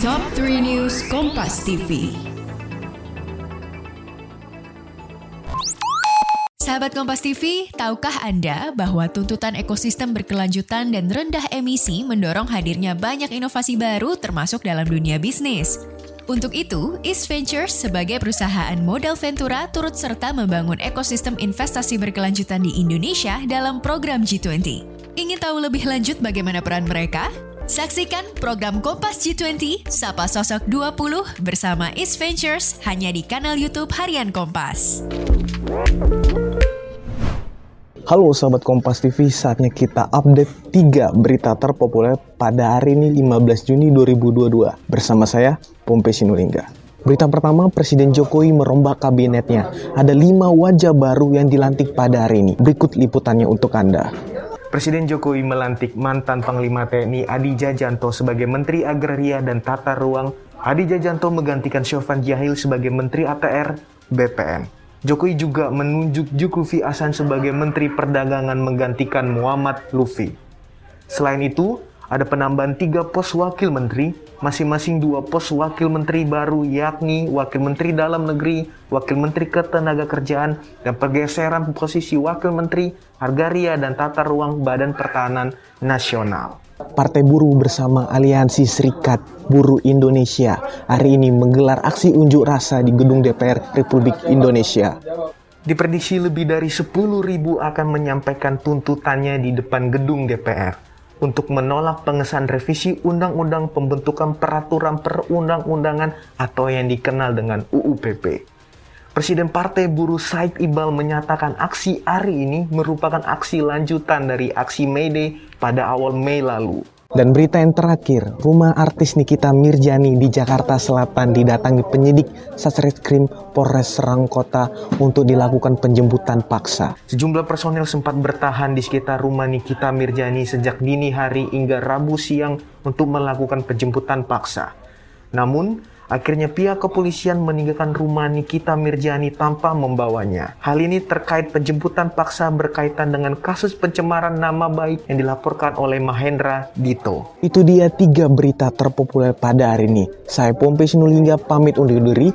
Top 3 News Kompas TV. Sahabat Kompas TV, tahukah Anda bahwa tuntutan ekosistem berkelanjutan dan rendah emisi mendorong hadirnya banyak inovasi baru termasuk dalam dunia bisnis? Untuk itu, East Ventures sebagai perusahaan modal Ventura turut serta membangun ekosistem investasi berkelanjutan di Indonesia dalam program G20. Ingin tahu lebih lanjut bagaimana peran mereka? Saksikan program Kompas G20 Sapa Sosok 20 bersama East Ventures hanya di kanal YouTube Harian Kompas. Halo sahabat Kompas TV, saatnya kita update 3 berita terpopuler pada hari ini 15 Juni 2022 bersama saya Pompe Sinulinga. Berita pertama, Presiden Jokowi merombak kabinetnya. Ada lima wajah baru yang dilantik pada hari ini. Berikut liputannya untuk Anda. Presiden Jokowi melantik mantan Panglima TNI Adi Jajanto sebagai Menteri Agraria dan Tata Ruang. Adi Jajanto menggantikan Syofan Jahil sebagai Menteri ATR BPN. Jokowi juga menunjuk Zulkifli Hasan sebagai Menteri Perdagangan menggantikan Muhammad Lufi. Selain itu, ada penambahan tiga pos wakil menteri, masing-masing dua pos wakil menteri baru yakni wakil menteri dalam negeri, wakil menteri ketenagakerjaan, dan pergeseran posisi wakil menteri Hargaria dan Tata Ruang Badan Pertahanan Nasional. Partai Buruh bersama Aliansi Serikat Buruh Indonesia hari ini menggelar aksi unjuk rasa di gedung DPR Republik Indonesia. Diprediksi lebih dari 10.000 akan menyampaikan tuntutannya di depan gedung DPR untuk menolak pengesahan revisi Undang-Undang Pembentukan Peraturan Perundang-undangan atau yang dikenal dengan UUPP. Presiden Partai Buruh Said Iqbal menyatakan aksi hari ini merupakan aksi lanjutan dari aksi May Day pada awal Mei lalu. Dan berita yang terakhir, rumah artis Nikita Mirjani di Jakarta Selatan didatangi penyidik Satreskrim Polres Serang Kota untuk dilakukan penjemputan paksa. Sejumlah personel sempat bertahan di sekitar rumah Nikita Mirjani sejak dini hari hingga Rabu siang untuk melakukan penjemputan paksa. Namun, Akhirnya pihak kepolisian meninggalkan rumah Nikita Mirjani tanpa membawanya. Hal ini terkait penjemputan paksa berkaitan dengan kasus pencemaran nama baik yang dilaporkan oleh Mahendra Dito. Itu dia tiga berita terpopuler pada hari ini. Saya Pompe Sinulingga pamit undur diri.